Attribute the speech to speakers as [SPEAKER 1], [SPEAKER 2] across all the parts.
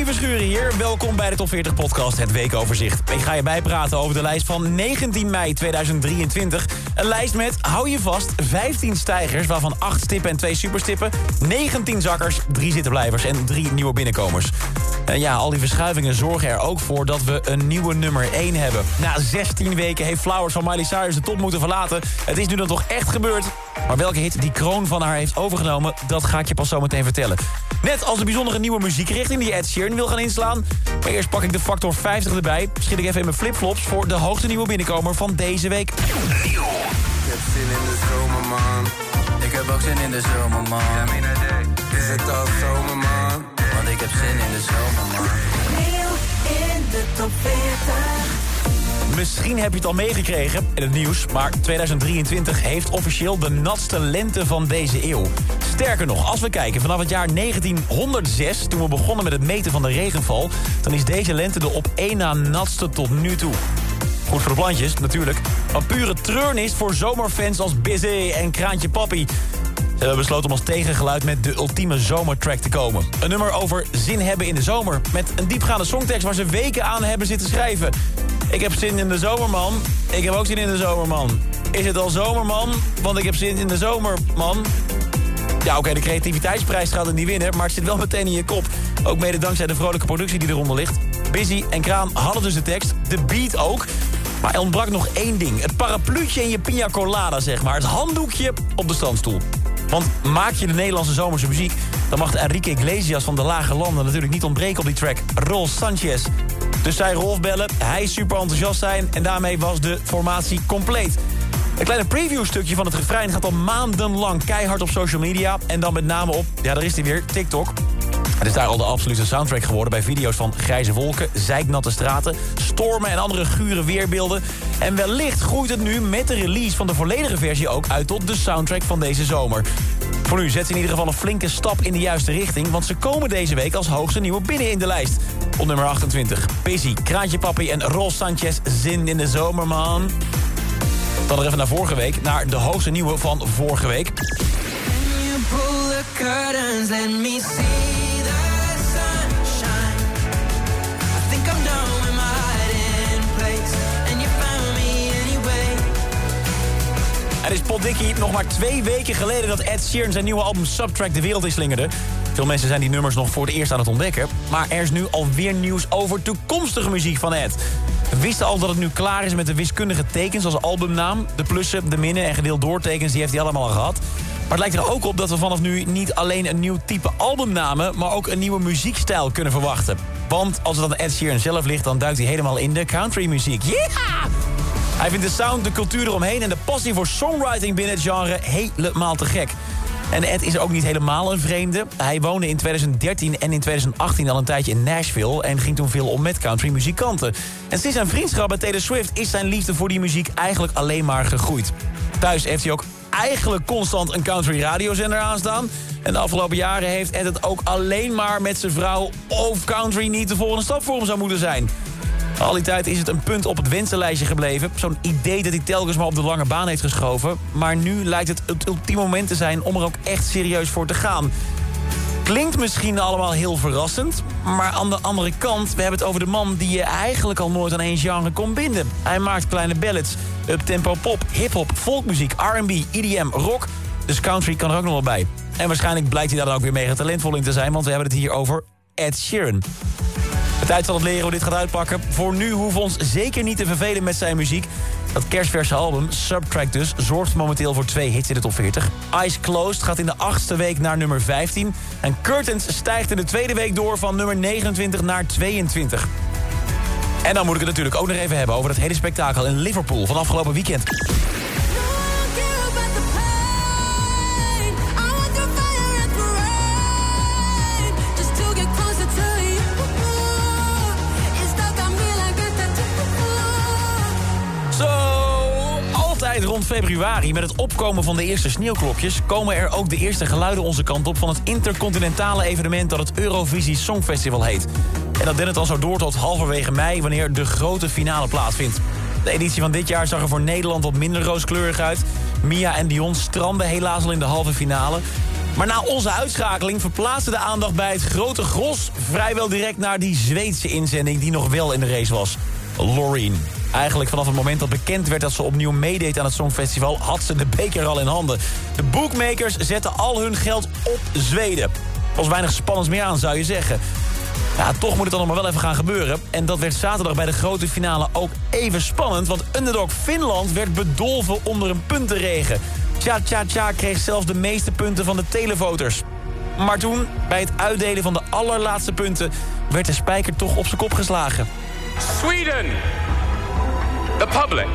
[SPEAKER 1] Domien Verschuren hier. Welkom bij de Top 40 Podcast, het weekoverzicht. Ik ga je bijpraten over de lijst van 19 mei 2023. Een lijst met, hou je vast, 15 stijgers... waarvan 8 stippen en 2 superstippen... 19 zakkers, 3 zittenblijvers en 3 nieuwe binnenkomers. En ja, al die verschuivingen zorgen er ook voor dat we een nieuwe nummer 1 hebben. Na 16 weken heeft Flowers van Miley Cyrus de top moeten verlaten. Het is nu dan toch echt gebeurd. Maar welke hit die kroon van haar heeft overgenomen... dat ga ik je pas zo meteen vertellen. Net als de bijzondere nieuwe muziekrichting die Ed Sheeran wil gaan inslaan. Maar eerst pak ik de factor 50 erbij. Schiet ik even in mijn flipflops voor de hoogste nieuwe binnenkomer van deze week.
[SPEAKER 2] Nieuw. Ik heb zin in de zomer, man. Ik heb ook zin in de zomer, man. Ja, Is het al zomer, man? Want ik heb zin in de zomer, man.
[SPEAKER 3] Nieuw in de top 40.
[SPEAKER 1] Misschien heb je het al meegekregen in het nieuws... maar 2023 heeft officieel de natste lente van deze eeuw. Sterker nog, als we kijken vanaf het jaar 1906... toen we begonnen met het meten van de regenval... dan is deze lente de op één na natste tot nu toe. Goed voor de plantjes, natuurlijk. Een pure treurnis voor zomerfans als Busy en Kraantje Papi. Ze hebben besloten om als tegengeluid met de ultieme zomertrack te komen. Een nummer over zin hebben in de zomer. Met een diepgaande songtekst waar ze weken aan hebben zitten schrijven. Ik heb zin in de zomer, man. Ik heb ook zin in de zomer, man. Is het al zomer, man? Want ik heb zin in de zomer, man. Ja, oké, de creativiteitsprijs gaat het niet winnen... maar het zit wel meteen in je kop. Ook mede dankzij de vrolijke productie die eronder ligt. Busy en Kraan hadden dus de tekst, de beat ook... Maar er ontbrak nog één ding. Het parapluutje in je pina colada, zeg maar. Het handdoekje op de standstoel. Want maak je de Nederlandse zomerse muziek... dan mag de Enrique Iglesias van de Lage Landen natuurlijk niet ontbreken op die track. Rolf Sanchez. Dus zij Rolf bellen, hij super enthousiast zijn... en daarmee was de formatie compleet. Een kleine previewstukje van het refrein gaat al maandenlang keihard op social media... en dan met name op, ja daar is hij weer, TikTok. Het is daar al de absolute soundtrack geworden bij video's van grijze wolken, zeiknatte straten, stormen en andere gure weerbeelden. En wellicht groeit het nu met de release van de volledige versie ook uit tot de soundtrack van deze zomer. Voor nu zet ze in ieder geval een flinke stap in de juiste richting, want ze komen deze week als hoogste nieuwe binnen in de lijst. Op nummer 28, Busy, Kraantje Papi en Ros Sanchez, Zin in de zomer, man. Dan nog even naar vorige week, naar de hoogste nieuwe van vorige week. Het is potdikkie nog maar twee weken geleden dat Ed Sheeran zijn nieuwe album Subtrack de wereld inslingerde. Veel mensen zijn die nummers nog voor het eerst aan het ontdekken. Maar er is nu alweer nieuws over toekomstige muziek van Ed. We wisten al dat het nu klaar is met de wiskundige tekens als albumnaam. De plussen, de minnen en gedeeld doortekens, die heeft hij allemaal al gehad. Maar het lijkt er ook op dat we vanaf nu niet alleen een nieuw type albumnamen... maar ook een nieuwe muziekstijl kunnen verwachten. Want als het aan Ed Sheeran zelf ligt, dan duikt hij helemaal in de countrymuziek. Yeah! Hij vindt de sound, de cultuur eromheen en de passie voor songwriting binnen het genre helemaal te gek. En Ed is ook niet helemaal een vreemde. Hij woonde in 2013 en in 2018 al een tijdje in Nashville... en ging toen veel om met countrymuzikanten. En sinds zijn vriendschap met Taylor Swift... is zijn liefde voor die muziek eigenlijk alleen maar gegroeid. Thuis heeft hij ook eigenlijk constant een country radiozender aanstaan. En de afgelopen jaren heeft Ed het ook alleen maar met zijn vrouw... of country niet de volgende stap voor hem zou moeten zijn. Al die tijd is het een punt op het wensenlijstje gebleven. Zo'n idee dat hij telkens maar op de lange baan heeft geschoven. Maar nu lijkt het het ultieme moment te zijn om er ook echt serieus voor te gaan. Klinkt misschien allemaal heel verrassend, maar aan de andere kant... we hebben het over de man die je eigenlijk al nooit aan één genre kon binden. Hij maakt kleine ballads, uptempo pop, hiphop, folkmuziek, R&B, EDM, rock... dus country kan er ook nog wel bij. En waarschijnlijk blijkt hij daar dan ook weer mega talentvol in te zijn... want we hebben het hier over Ed Sheeran. Tijd zal het leren hoe dit gaat uitpakken. Voor nu hoeven we ons zeker niet te vervelen met zijn muziek. Dat kerstverse album, Subtrack dus, zorgt momenteel voor twee hits in de top 40. Eyes Closed gaat in de achtste week naar nummer 15. En Curtains stijgt in de tweede week door van nummer 29 naar 22. En dan moet ik het natuurlijk ook nog even hebben over het hele spektakel in Liverpool van afgelopen weekend. Rond februari, met het opkomen van de eerste sneeuwklokjes... komen er ook de eerste geluiden onze kant op... van het intercontinentale evenement dat het Eurovisie Songfestival heet. En dat dendert al zo door tot halverwege mei... wanneer de grote finale plaatsvindt. De editie van dit jaar zag er voor Nederland wat minder rooskleurig uit. Mia en Dion stranden helaas al in de halve finale. Maar na onze uitschakeling verplaatste de aandacht bij het grote gros... vrijwel direct naar die Zweedse inzending die nog wel in de race was. Loreen. Eigenlijk vanaf het moment dat bekend werd dat ze opnieuw meedeed aan het Songfestival... had ze de beker al in handen. De bookmakers zetten al hun geld op Zweden. Was weinig spannends meer aan, zou je zeggen. Ja, toch moet het dan nog maar wel even gaan gebeuren. En dat werd zaterdag bij de grote finale ook even spannend... want underdog Finland werd bedolven onder een puntenregen. Tja Tja Tja kreeg zelfs de meeste punten van de televoters. Maar toen, bij het uitdelen van de allerlaatste punten... werd de spijker toch op zijn kop geslagen.
[SPEAKER 4] Sweden, the public,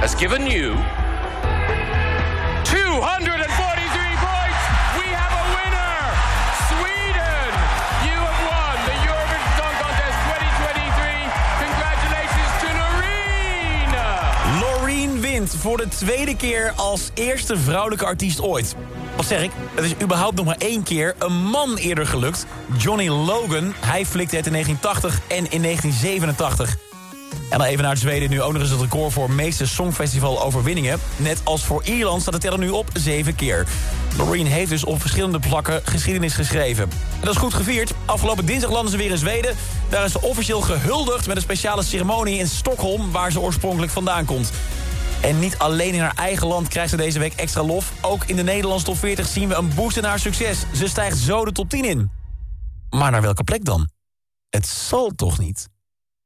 [SPEAKER 4] has given you 243 points. We have a winner. Sweden, you have won the Eurovision Song Contest 2023. Congratulations to Noreen.
[SPEAKER 1] Loreen wint voor de tweede keer als eerste vrouwelijke artiest ooit. Wat zeg ik? Het is überhaupt nog maar één keer een man eerder gelukt. Johnny Logan. Hij flikte het in 1980 en in 1987. En dan even naar Zweden. Nu ook nog eens het record voor meeste Songfestival overwinningen. Net als voor Ierland staat de teller nu op zeven keer. Loreen heeft dus op verschillende plakken geschiedenis geschreven. En dat is goed gevierd. Afgelopen dinsdag landen ze weer in Zweden. Daar is ze officieel gehuldigd met een speciale ceremonie in Stockholm... waar ze oorspronkelijk vandaan komt. En niet alleen in haar eigen land krijgt ze deze week extra lof. Ook in de Nederlandse top 40 zien we een boost in haar succes. Ze stijgt zo de top 10 in. Maar naar welke plek dan? Het zal toch niet?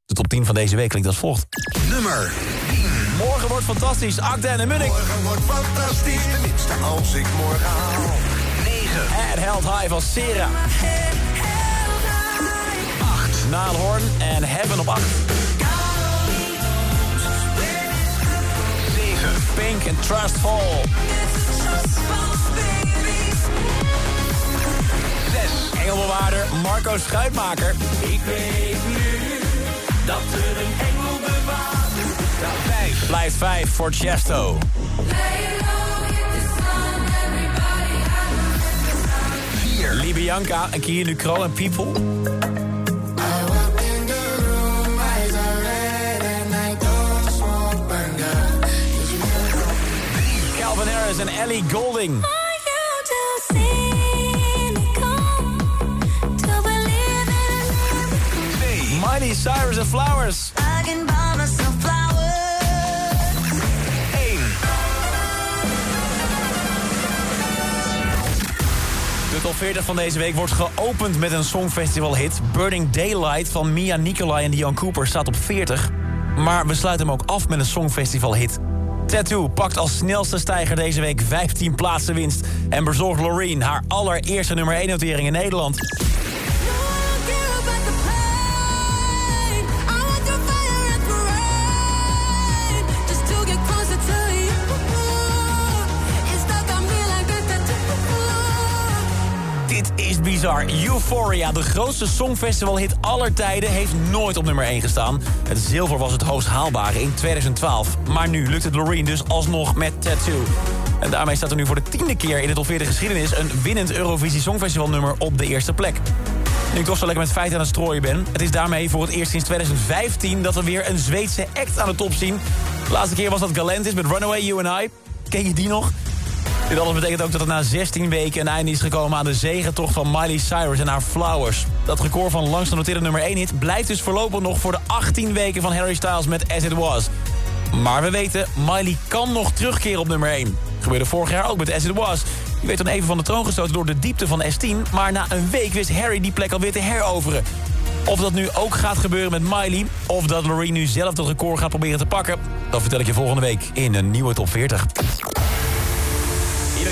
[SPEAKER 1] De top 10 van deze week klinkt als volgt.
[SPEAKER 5] Nummer
[SPEAKER 1] Morgen wordt fantastisch. Akda en Munnik.
[SPEAKER 5] Morgen wordt fantastisch, tenminste als ik morgen haal. 9.
[SPEAKER 1] En Held High van Sera. 8. Naalhoorn en Heaven op 8.
[SPEAKER 5] 7.
[SPEAKER 1] Pink en Trust Fall.
[SPEAKER 5] 6.
[SPEAKER 1] Engelbewaarder Marco Schuitmaker.
[SPEAKER 4] Ik weet nu dat er een engel bewaart.
[SPEAKER 5] 5.
[SPEAKER 1] Blijft 5 voor Chesto.
[SPEAKER 5] 4.
[SPEAKER 1] Libianca en Kia Lucro en People. Calvin Harris en Ellie Golding. Miley Cyrus en Flowers. 1. De top 40 van deze week wordt geopend met een songfestival-hit. Burning Daylight van Mia Nicolai en Dion Cooper staat op 40. Maar we sluiten hem ook af met een songfestival-hit. Tattoo pakt als snelste stijger deze week 15 plaatsen winst... en bezorgt Loreen haar allereerste nummer 1-notering in Nederland. Bizar. Euphoria, de grootste songfestivalhit aller tijden, heeft nooit op nummer 1 gestaan. Het zilver was het hoogst haalbare in 2012. Maar nu lukt het Loreen dus alsnog met Tattoo. En daarmee staat er nu voor de tiende keer in de top 40 geschiedenis... een winnend Eurovisie Songfestival nummer op de eerste plek. Nu ik toch zo lekker met feiten aan het strooien ben... het is daarmee voor het eerst sinds 2015 dat we weer een Zweedse act aan de top zien. De laatste keer was dat Galantis met Runaway You and I. Ken je die nog? Dit alles betekent ook dat er na 16 weken een einde is gekomen aan de zegentocht van Miley Cyrus en haar Flowers. Dat record van langst genoteerde nummer 1 hit blijft dus voorlopig nog voor de 18 weken van Harry Styles met As It Was. Maar we weten, Miley kan nog terugkeren op nummer 1. Gebeurde vorig jaar ook met As It Was. Die werd dan even van de troon gestoten door de diepte van S10... maar na een week wist Harry die plek alweer te heroveren. Of dat nu ook gaat gebeuren met Miley... of dat Loreen nu zelf dat record gaat proberen te pakken... dat vertel ik je volgende week in een nieuwe Top 40.